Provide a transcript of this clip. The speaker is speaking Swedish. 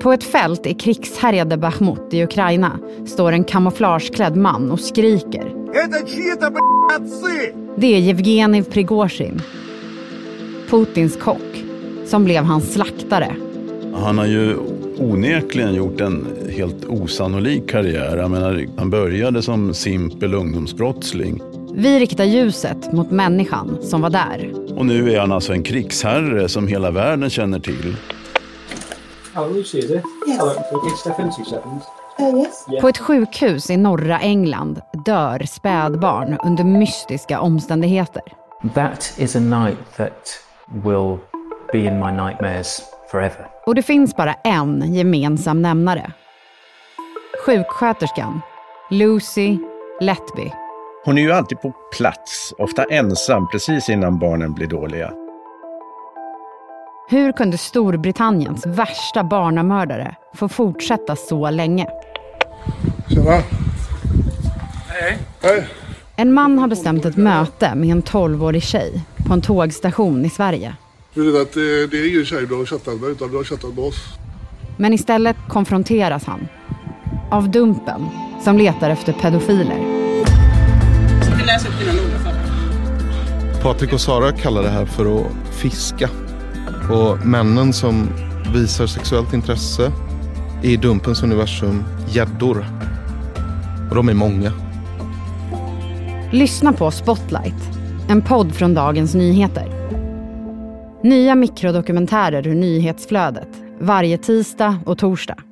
På ett fält i krigshärjade Bachmut i Ukraina står en kamouflageklädd man och skriker. Det är Jevgenij Prigozjin, Putins kock, som blev hans slaktare. Han har ju onekligen gjort en helt osannolik karriär. Jag menar, han började som simpel ungdomsbrottsling. Vi riktar ljuset mot människan som var där. Och nu är han alltså en krigsherre som hela världen känner till. På ett sjukhus i norra England dör spädbarn under mystiska omständigheter. That is a night that will be in my nightmares forever. Och det finns bara en gemensam nämnare. Sjuksköterskan Lucy Letby. Hon är ju alltid på plats, ofta ensam precis innan barnen blir dåliga. Hur kunde Storbritanniens värsta barnamördare få fortsätta så länge? Tjena. Hej. Hej. En man har bestämt ett möte med en 12-årig tjej på en tågstation i Sverige. Du vet att det, det är ingen tjej du har chattat med utan du har chattat med oss. Men istället konfronteras han av Dumpen som letar efter pedofiler. Patrik och Sara kallar det här för att fiska. Och männen som visar sexuellt intresse är i Dumpens universum gäddor. Och de är många. Lyssna på Spotlight, en podd från Dagens Nyheter. Nya mikrodokumentärer ur nyhetsflödet varje tisdag och torsdag.